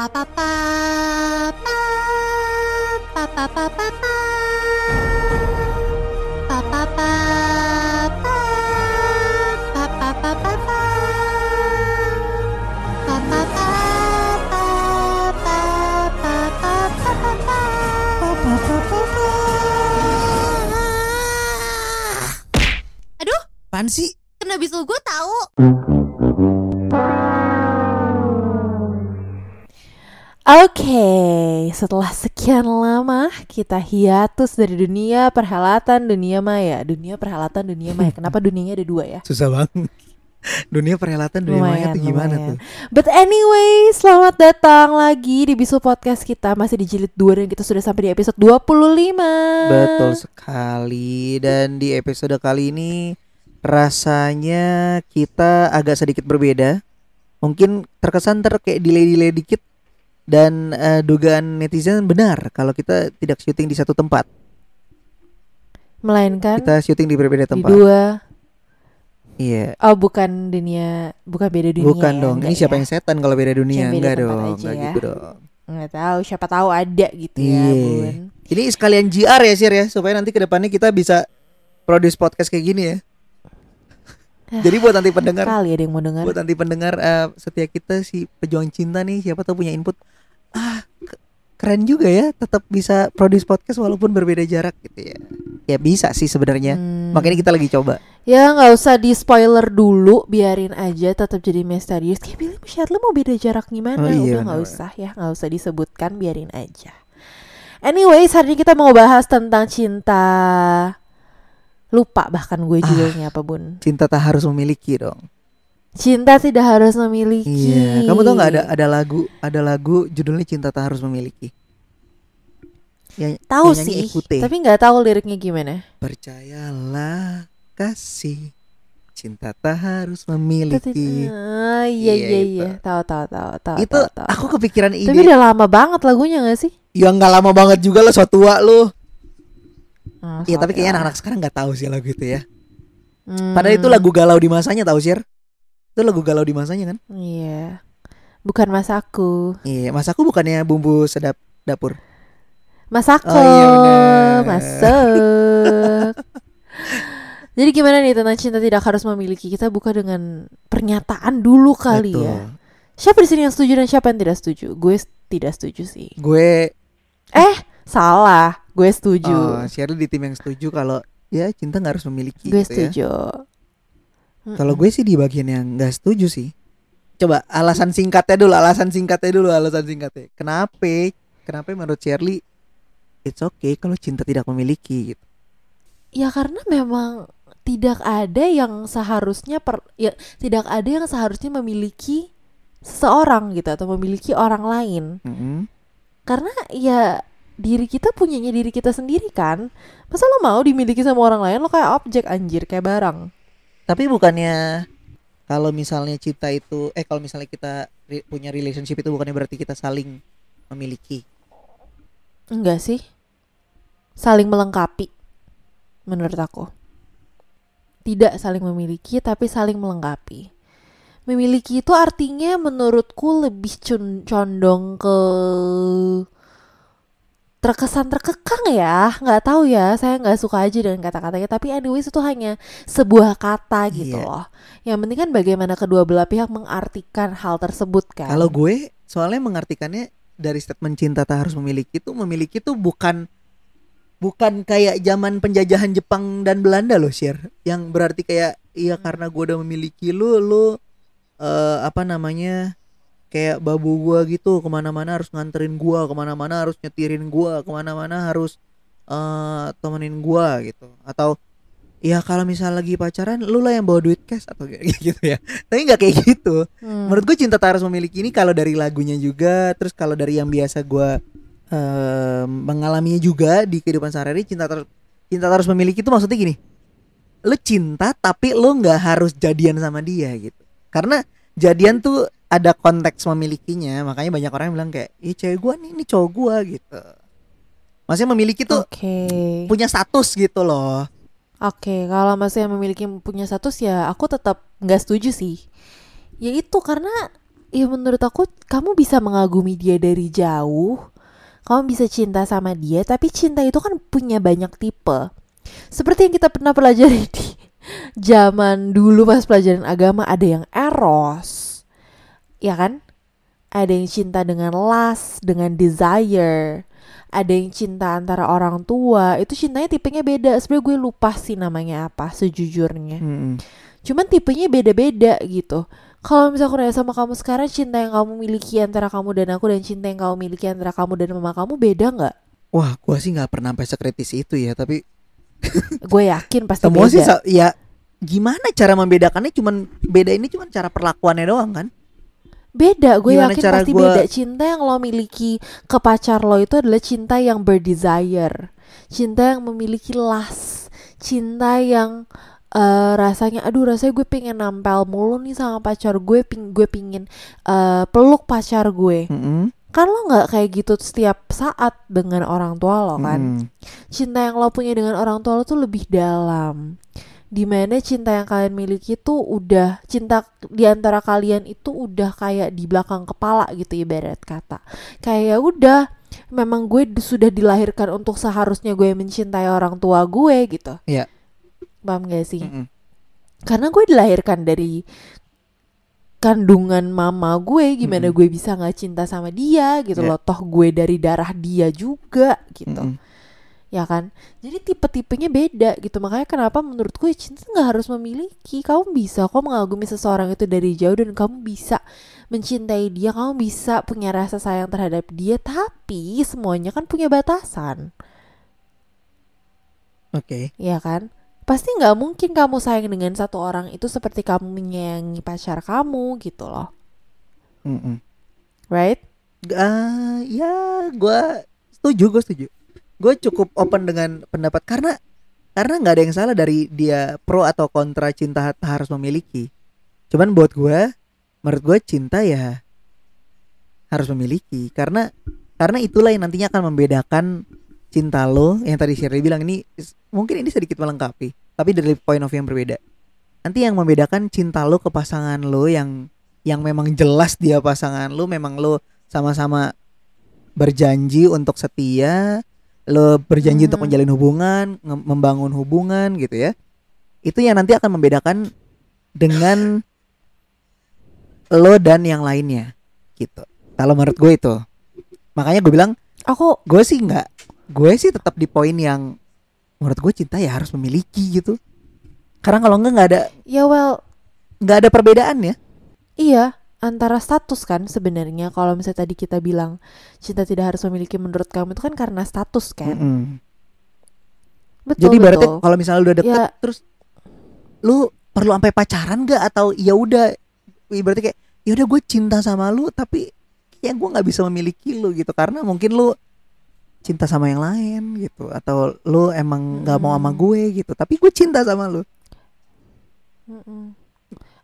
pa pa pa pa pa pa pa pa pa pa pa pa pa pa pa pa pa. Aduh, Apaan sih? Setelah sekian lama kita hiatus dari dunia perhelatan dunia maya, dunia perhelatan dunia maya. Kenapa dunianya ada dua ya? Susah banget. Dunia perhelatan dunia maya tuh gimana lumayan. tuh? But anyway, selamat datang lagi di Bisul Podcast kita masih di jilid 2 dan kita sudah sampai di episode 25. Betul sekali. Dan di episode kali ini rasanya kita agak sedikit berbeda. Mungkin terkesan ter kayak delay-delay dikit dan eh, dugaan netizen benar kalau kita tidak syuting di satu tempat. Melainkan Kita syuting di berbeda Kan di tempat. dua Iya. Oh, bukan dunia, bukan beda dunia. Bukan ya, dong. Ini enggak siapa ya? yang setan kalau beda dunia? Beda Enggak tempat dong. Enggak ya. gitu dong. Nggak tahu, siapa tahu ada gitu ya, Iya. Bun. Ini sekalian GR ya Sir ya supaya nanti ke depannya kita bisa produce podcast kayak gini ya. Jadi buat nanti pendengar, Kali ada yang mau dengar. buat nanti pendengar eh, setia kita si pejuang cinta nih siapa tahu punya input. Ah, ke- keren juga ya, tetap bisa produce podcast walaupun berbeda jarak gitu ya. Ya bisa sih sebenarnya. Hmm. Makanya kita lagi coba. Ya nggak usah di spoiler dulu, biarin aja tetap jadi misterius. Kayak Billy sama Shirley mau beda jarak gimana? Oh iya, Udah nggak usah ya, nggak usah disebutkan, biarin aja. Anyways, hari ini kita mau bahas tentang cinta. Lupa bahkan gue Ah. judulnya apa bun? Cinta tak harus memiliki dong. Cinta tidak harus memiliki. Iya, kamu tau nggak ada ada lagu ada lagu judulnya Cinta tak harus memiliki. Ya, Tahu sih, Ekute. tapi nggak tahu liriknya gimana. Percayalah kasih cinta tak harus memiliki. Ah, iya Iya, iya iya, tahu tahu tahu tahu. itu tahu, tahu, aku kepikiran Tapi ide. udah lama banget lagunya gak sih? Ya nggak lama banget juga lah so tua lu. Hmm, Iya tapi sorry kayaknya anak-anak sekarang nggak tahu sih lagu itu ya. Hmm, Padahal itu lagu galau di masanya tahu sih? Itu lagu galau di masanya kan? Iya. Bukan mas aku. Iya, mas aku bukannya bumbu sedap dapur. Mas aku. Oh, iya bener. Masuk. Jadi gimana nih tentang cinta tidak harus memiliki kita buka dengan pernyataan dulu kali Betul. ya. Siapa di sini yang setuju dan siapa yang tidak setuju? Gue tidak setuju sih. Gue Eh, salah. Gue setuju. oh, di tim yang setuju kalau ya cinta nggak harus memiliki gue gitu ya. Setuju. Kalau gue sih di bagian yang nggak setuju sih. Coba alasan singkatnya dulu, alasan singkatnya dulu, alasan singkatnya. Kenapa? Kenapa menurut Shirley it's okay kalau cinta tidak memiliki gitu. Ya karena memang tidak ada yang seharusnya per ya tidak ada yang seharusnya memiliki seseorang gitu atau memiliki orang lain. Mm-mm. Karena ya diri kita punyanya diri kita sendiri kan. Masa lo mau dimiliki sama orang lain lo kayak objek anjir kayak barang. Tapi bukannya kalau misalnya cinta itu eh kalau misalnya kita punya relationship itu bukannya berarti kita saling memiliki. Enggak sih. Saling melengkapi menurut aku. Tidak saling memiliki tapi saling melengkapi. Memiliki itu artinya menurutku lebih condong ke terkesan terkekang ya? Nggak tahu ya saya nggak suka aja dengan kata-katanya. Tapi anyways itu hanya sebuah kata gitu Iya. loh. Yang penting kan bagaimana kedua belah pihak mengartikan hal tersebut kan? Kalau gue soalnya mengartikannya dari statement cinta tak harus memiliki itu memiliki itu bukan bukan kayak zaman penjajahan Jepang dan Belanda loh, Shir. Yang berarti kayak iya karena gue udah memiliki lu, lu eh, apa namanya kayak babu gua gitu ke mana-mana harus nganterin gua ke mana-mana harus nyetirin gua ke mana-mana harus eh temenin gua gitu. Atau ya kalau misal lagi pacaran lu lah yang bawa duit cash atau kayak gitu ya. Tapi nggak kayak gitu. Hmm. menurut gue cinta tak harus memiliki ini kalau dari lagunya juga terus kalau dari yang biasa gue eh, mengalaminya juga di kehidupan sehari-hari cinta ter- cinta harus memiliki itu maksudnya gini. Lu cinta tapi lu nggak harus jadian sama dia gitu. Karena jadian tuh ada konteks memilikinya makanya banyak orang yang bilang kayak ih cewek gua nih ini cowok gua gitu maksudnya memiliki tuh Oke. punya status gitu loh Oke, kalau masih yang memiliki punya status ya aku tetap nggak setuju sih. Ya itu karena ya menurut aku kamu bisa mengagumi dia dari jauh kamu bisa cinta sama dia tapi cinta itu kan punya banyak tipe seperti yang kita pernah pelajari di zaman dulu pas pelajaran agama ada yang eros ya kan? Ada yang cinta dengan lust dengan desire. Ada yang cinta antara orang tua. Itu cintanya tipenya beda. Sebenarnya gue lupa sih namanya apa sejujurnya. Mm-mm. cuman tipenya beda-beda gitu. Kalau misalnya aku nanya sama kamu sekarang cinta yang kamu miliki antara kamu dan aku dan cinta yang kamu miliki antara kamu dan mama kamu beda nggak? Wah, gua sih nggak pernah sampai sekritis itu ya, tapi gue yakin pasti semua beda. sih ya gimana cara membedakannya? Cuman beda ini cuman cara perlakuannya doang kan? Beda gue Gimana yakin pasti gua- beda. Cinta yang lo miliki ke pacar lo itu adalah cinta yang berdesire. Cinta yang memiliki lust. Cinta yang eh, rasanya aduh rasanya gue pengen nampel mulu nih sama pacar gue ping gue pingin eh, peluk pacar gue. Mm-mm. kan lo nggak kayak gitu setiap saat dengan orang tua lo kan? Mm-mm. cinta yang lo punya dengan orang tua lo tuh lebih dalam di mana cinta yang kalian miliki tuh udah cinta di antara kalian itu udah kayak di belakang kepala gitu ibarat kata kayak ya udah memang gue di- sudah dilahirkan untuk seharusnya gue mencintai orang tua gue gitu Iya. paham gak sih Mm-mm. karena gue dilahirkan dari kandungan mama gue gimana Mm-mm. gue bisa nggak cinta sama dia gitu Iya. loh toh gue dari darah dia juga gitu Mm-mm. Ya kan? Jadi tipe-tipenya beda gitu. Makanya kenapa menurut gue cinta nggak harus memiliki. Kamu bisa kok mengagumi seseorang itu dari jauh dan kamu bisa mencintai dia kamu bisa punya rasa sayang terhadap dia tapi semuanya kan punya batasan. Oke. ya kan? Pasti nggak mungkin kamu sayang dengan satu orang itu seperti kamu menyayangi pacar kamu gitu loh. Mm-mm. right? Ah, ya gua setuju, gue setuju. Gue cukup open dengan pendapat karena karena nggak ada yang salah dari dia pro atau kontra cinta ha- harus memiliki. Cuman buat gue, menurut gue cinta ya harus memiliki karena karena itulah yang nantinya akan membedakan cinta lo yang tadi Shirley bilang ini mungkin ini sedikit melengkapi tapi dari point of yang berbeda. Nanti yang membedakan cinta lo ke pasangan lo yang yang memang jelas dia pasangan lo memang lo sama-sama berjanji untuk setia, lo berjanji untuk Hmm. menjalin hubungan, membangun hubungan gitu ya. Itu yang nanti akan membedakan dengan lo dan yang lainnya gitu. Kalau menurut gue itu. Makanya gue bilang aku gue sih nggak, gue sih tetap di poin yang menurut gue cinta ya harus memiliki gitu. Karena kalau enggak nggak ada ya well nggak ada perbedaan ya. Iya, antara status kan sebenarnya kalau misalnya tadi kita bilang cinta tidak harus memiliki menurut kamu itu kan karena status kan. Mm-mm. Betul Jadi berarti kalau misalnya udah deket Ya. terus lu perlu sampai pacaran gak atau ya udah berarti kayak ya udah gue cinta sama lu tapi kayak gue nggak bisa memiliki lu gitu karena mungkin lu cinta sama yang lain gitu atau lu emang nggak mau sama Mm. gue gitu tapi gue cinta sama lu Mm-mm.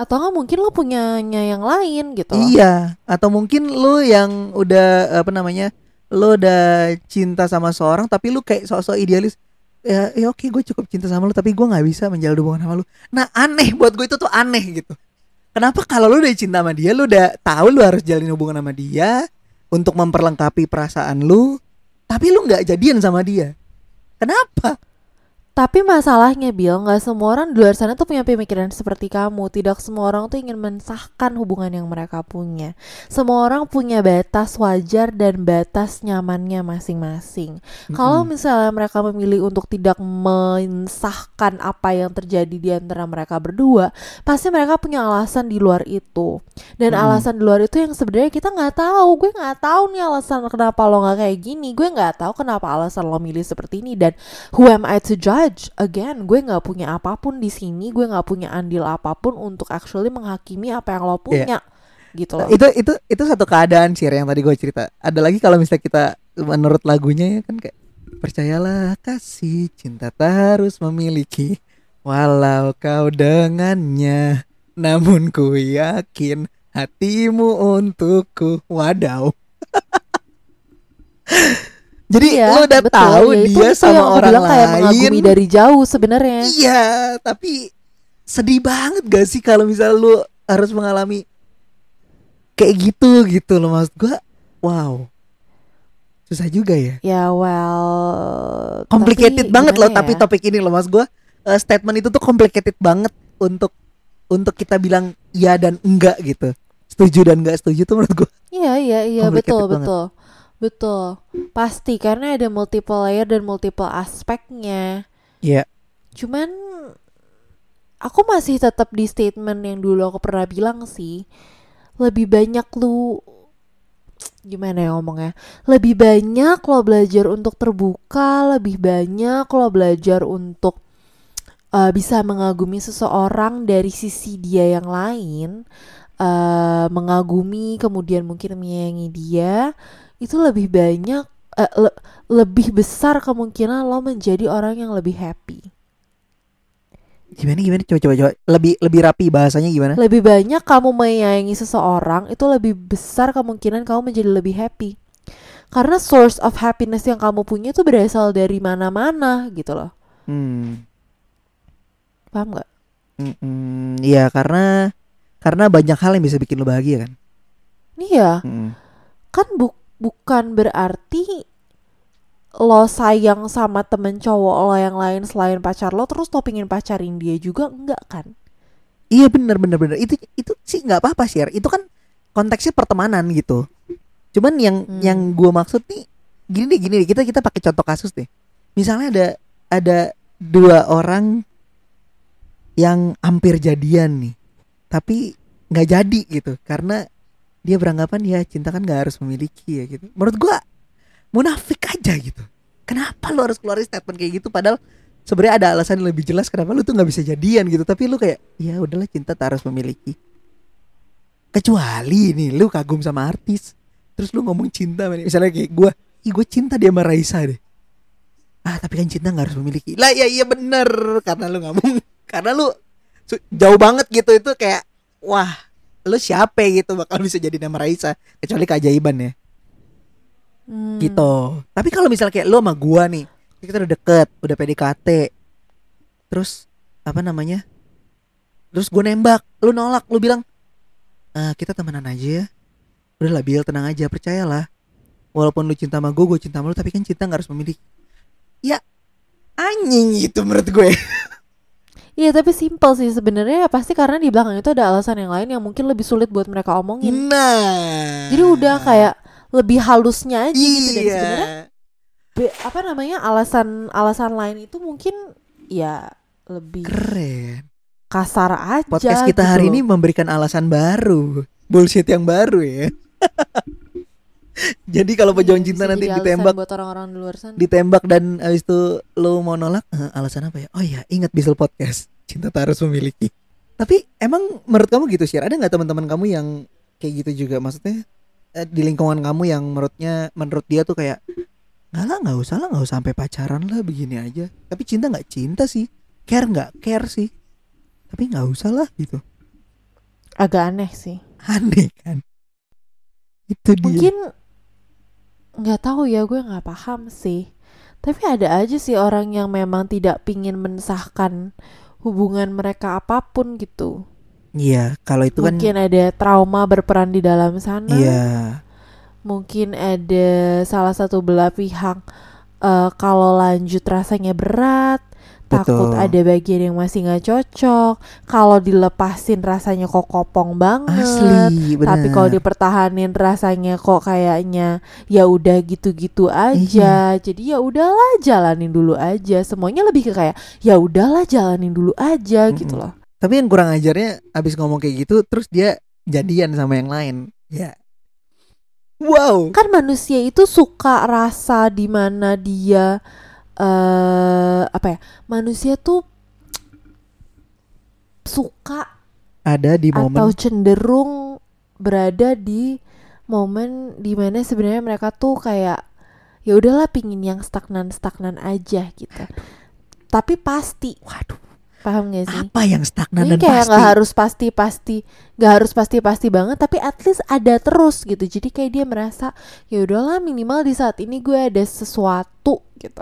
Atau nggak mungkin lo punyanya yang lain gitu iya atau mungkin lu yang udah apa namanya lu udah cinta sama seorang tapi lu kayak sosok idealis ya, ya oke gue cukup cinta sama lu tapi gue nggak bisa menjalin hubungan sama lu nah aneh buat gue itu tuh aneh gitu. Kenapa kalau lu udah cinta sama dia lu udah tahu lu harus jalin hubungan sama dia untuk memperlengkapi perasaan lu tapi lu nggak jadian sama dia? Kenapa Tapi masalahnya Bill, nggak semua orang di luar sana tuh punya pemikiran seperti kamu. Tidak semua orang tuh ingin mensahkan hubungan yang mereka punya. Semua orang punya batas wajar dan batas nyamannya masing-masing. Kalau misalnya mereka memilih untuk tidak mensahkan apa yang terjadi di antara mereka berdua, pasti mereka punya alasan di luar itu. Dan Mm-mm. alasan di luar itu yang sebenarnya kita nggak tahu. Gue nggak tahu nih alasan kenapa lo nggak kayak gini. Gue nggak tahu kenapa alasan lo milih seperti ini. Dan who am I to judge? Again, gue nggak punya apa pun di sini. Gue nggak punya andil apa pun untuk actually menghakimi apa yang lo punya. Gitu loh. itu itu itu satu keadaan sih yang tadi gue cerita ada lagi kalau misalnya kita menurut lagunya ya kan kayak percayalah kasih cinta tak harus memiliki walau kau dengannya namun ku yakin hatimu untukku wadaw jadi Iya, lo udah betul. tahu Ya, dia itu sama yang orang bilang kayak lain mengagumi dari jauh sebenarnya. Iya, tapi sedih banget gak sih kalau misal lu harus mengalami kayak gitu gitu loh. Maksud gue wow. Susah juga ya. Ya well complicated tapi banget loh gimana tapi ya? topik ini loh. Mas gue statement itu tuh complicated banget untuk untuk kita bilang ya dan enggak gitu. Setuju dan enggak setuju tuh menurut gue Iya iya iya. Betul banget. betul betul pasti karena ada multiple layer dan multiple aspeknya. Iya. Cuman aku masih tetap di statement yang dulu aku pernah bilang sih lebih banyak lu gimana ya ngomongnya lebih banyak lo belajar untuk terbuka lebih banyak lo belajar untuk uh, bisa mengagumi seseorang dari sisi dia yang lain uh, mengagumi kemudian mungkin menyayangi dia itu lebih banyak eh, le- lebih besar kemungkinan lo menjadi orang yang lebih happy. Gimana gimana? Coba coba coba. Lebih lebih rapi bahasanya gimana? Lebih banyak kamu menyayangi seseorang itu lebih besar kemungkinan kamu menjadi lebih happy. Karena source of happiness yang kamu punya itu berasal dari mana-mana gitu loh. Hmm. Paham nggak? Mm, mm, Iya karena karena banyak hal yang bisa bikin lo bahagia kan. iya Mm. kan bu- bukan berarti lo sayang sama temen cowok lo yang lain selain pacar lo terus lo pengen pacarin dia juga enggak kan Iya bener bener bener itu itu sih nggak apa-apa share itu kan konteksnya pertemanan gitu. Cuman yang Hmm. yang gue maksud nih gini deh gini deh kita kita pakai contoh kasus deh. Misalnya ada ada dua orang yang hampir jadian nih, tapi nggak jadi gitu karena dia beranggapan ya cinta kan nggak harus memiliki ya gitu. Menurut gua munafik aja gitu. Kenapa lu harus keluarin statement kayak gitu? Padahal sebenarnya ada alasan yang lebih jelas kenapa lu tuh nggak bisa jadian gitu. Tapi lu kayak ya udahlah cinta tak harus memiliki. Kecuali nih lu kagum sama artis terus lu ngomong cinta misalnya kayak gue ih gue cinta dia sama Raisa deh. Ah tapi kan cinta nggak harus memiliki. Lah ya iya bener. Karena lu ngomong karena lu jauh banget gitu itu kayak wah lu siapa gitu bakal bisa jadi nama Raisa kecuali keajaiban ya Hmm. gitu. Tapi kalau misalnya kayak lu sama gua nih, kita udah deket, udah PDKT, terus apa namanya? Terus gue nembak, lu nolak, lu bilang, "Eh, kita temenan aja ya. Udah lah Bil, tenang aja, percayalah. Walaupun lu cinta sama gue, gue cinta sama lu, tapi kan cinta nggak harus memiliki. Ya, anjing itu menurut gue. Iya tapi simple sih sebenarnya pasti karena di belakang itu ada alasan yang lain yang mungkin lebih sulit buat mereka omongin. Nah. Jadi udah kayak lebih halusnya aja gitu dan sebenarnya Iya. be- apa namanya alasan alasan lain itu mungkin ya lebih Keren. kasar aja. Podcast kita gitu hari loh. ini memberikan alasan baru, bullshit yang baru ya. Jadi kalau pejuang cinta nanti ditembak, buat orang-orang di luar sana. ditembak dan habis itu lo mau nolak, eh, alasan apa ya? Oh iya, ingat Bisel podcast, cinta tak harus memiliki. Tapi emang menurut kamu gitu sih? Ada nggak teman-teman kamu yang kayak gitu juga? Maksudnya eh, di lingkungan kamu yang menurutnya, menurut dia tuh kayak nggak lah, nggak usah lah, nggak usah sampai pacaran lah, begini aja. Tapi cinta nggak cinta sih, care nggak care sih. Tapi nggak usah lah gitu. Agak aneh sih. aneh kan itu dia Mungkin nggak tahu ya gue nggak paham sih. Tapi ada aja sih orang yang memang tidak pingin mensahkan hubungan mereka apa pun gitu. iya kalau itu kan Mungkin ada trauma berperan di dalam sana. iya Mungkin ada salah satu belah pihak eh, kalau lanjut rasanya berat, takut Betul. ada bagian yang masih nggak cocok. Kalau dilepasin rasanya kok kopong banget. asli Tapi kalau dipertahanin rasanya kok kayaknya ya udah gitu-gitu aja. Iya. Jadi ya udahlah jalanin dulu aja. Semuanya lebih ke kayak ya udahlah jalanin dulu aja gitu Mm-mm. loh. tapi yang kurang ajarnya abis ngomong kayak gitu terus dia jadian sama yang lain ya wow Kan manusia itu suka rasa di mana dia eh apa ya? Manusia tuh suka ada di atau momen cenderung berada di momen di mana sebenarnya mereka tuh kayak ya udahlah pingin yang stagnan stagnan aja gitu. Tapi pasti. Waduh. Paham gak sih? Apa yang stagnan Ini dan kayak pasti? nggak harus pasti pasti nggak harus pasti pasti banget tapi at least ada terus gitu. Jadi kayak dia merasa ya udahlah minimal di saat ini gue ada sesuatu gitu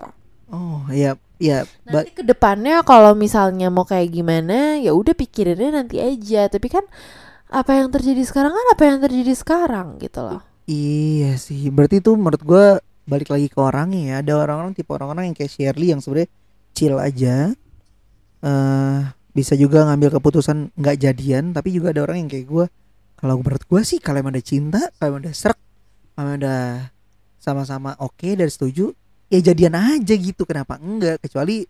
oh ya ya ba- nanti ke depannya kalau misalnya mau kayak gimana ya udah pikirinnya nanti aja tapi kan apa yang terjadi sekarang kan apa yang terjadi sekarang gitu loh Iya sih, berarti itu menurut gua balik lagi ke orangnya ya. Ada orang-orang tipe orang-orang yang kayak Shirley yang sebenarnya chill aja. eh bisa juga ngambil keputusan nggak jadian, tapi juga ada orang yang kayak gua. Kalau menurut gua sih kalau emang ada cinta, kalau emang ada serak, kalau emang ada sama-sama oke dan setuju, ya jadian aja gitu. Kenapa enggak? Kecuali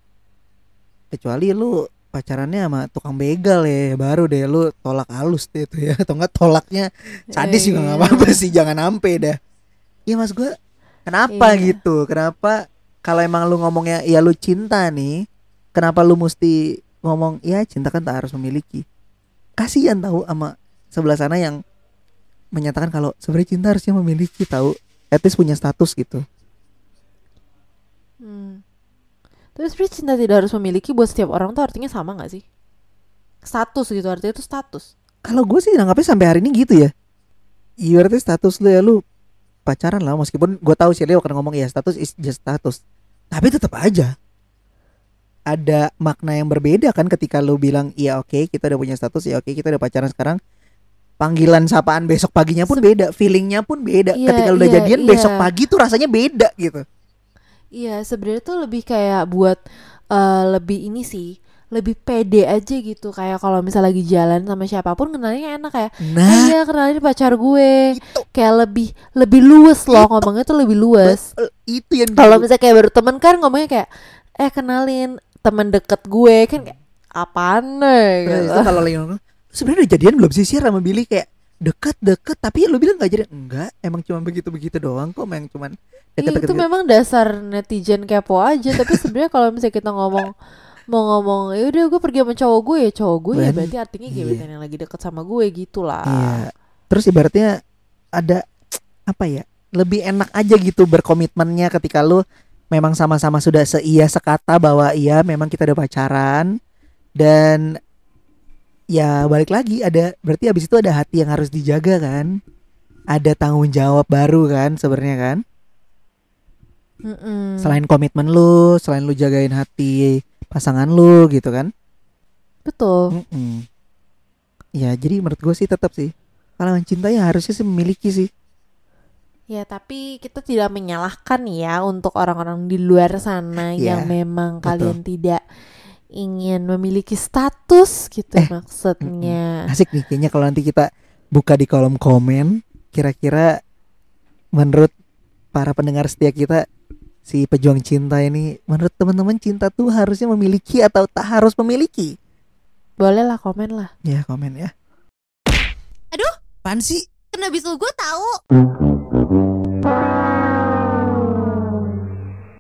kecuali lu pacarannya sama tukang begal ya baru deh lu tolak halus deh itu ya atau enggak tolaknya sadis juga nggak Iya. apa-apa sih jangan ampe dah iya mas gue kenapa Iya. gitu kenapa kalau emang lu ngomongnya ya lu cinta nih kenapa lu mesti ngomong ya cinta kan tak harus memiliki kasihan tahu sama sebelah sana yang menyatakan kalau sebenarnya cinta harusnya memiliki tahu least punya status gitu Hmm. Tapi sebenarnya cinta tidak harus memiliki buat setiap orang tuh artinya sama gak sih? Status gitu artinya itu status. kalau gue sih nanggapnya sampai hari ini gitu ya ibaratnya status lu ya lu pacaran lah meskipun gue tahu sih Leo akan ngomong ya status is just status tapi tetap aja ada makna yang berbeda kan ketika lu bilang iya oke kita udah punya status ya oke kita udah pacaran sekarang panggilan sapaan besok paginya pun beda feelingnya pun beda Iya, ketika lu udah iya, jadian iya. besok pagi tuh rasanya beda gitu Iya sebenarnya tuh lebih kayak buat eh, lebih ini sih lebih pede aja gitu. Kayak kalau misal lagi jalan sama siapa pun kenalnya enak kayak eh, nah. Iya kenalin pacar gue. Itu. Kayak lebih lebih luwes loh ngomongnya tuh lebih luwes betul, itu yang kalau misalnya kayak baru temen kan ngomongnya kayak eh kenalin temen deket gue. Kan kayak apaan nih? Nah, gitu. itu kalau lagi sebenarnya udah jadian belum sih sih sama Billy kayak deket deket tapi lu bilang gak jadian enggak emang cuma begitu begitu doang kok emang cuman Iya, deket-deket itu gitu. memang dasar netizen kepo aja tapi sebenarnya kalau misalnya kita ngomong mau ngomong ya udah gue pergi sama cowok gue ya cowok gue ya Ben, berarti artinya iya. gebetan yang lagi deket sama gue gitu lah iya terus ibaratnya ada apa ya lebih enak aja gitu berkomitmennya ketika lu memang sama-sama sudah seia sekata bahwa iya memang kita udah pacaran dan ya balik lagi. Ada berarti abis itu ada hati yang harus dijaga kan? Ada tanggung jawab baru kan sebenarnya kan? Mm-mm. selain komitmen lu selain lu jagain hati pasangan lu gitu kan? Betul. Mm-mm. ya jadi menurut gue sih tetap sih. Kalau cinta ya harusnya sih memiliki sih. Ya tapi kita tidak menyalahkan ya untuk orang-orang di luar sana Iya, yang memang betul. kalian tidak ingin memiliki status gitu Eh, maksudnya. asik nih kayaknya kalau nanti kita buka di kolom komen kira-kira menurut para pendengar setia kita si pejuang cinta ini menurut teman-teman cinta tuh harusnya memiliki atau tak harus memiliki? Boleh lah komen lah. Ya komen ya. Aduh. Apaan sih? Kena bisul gue tahu.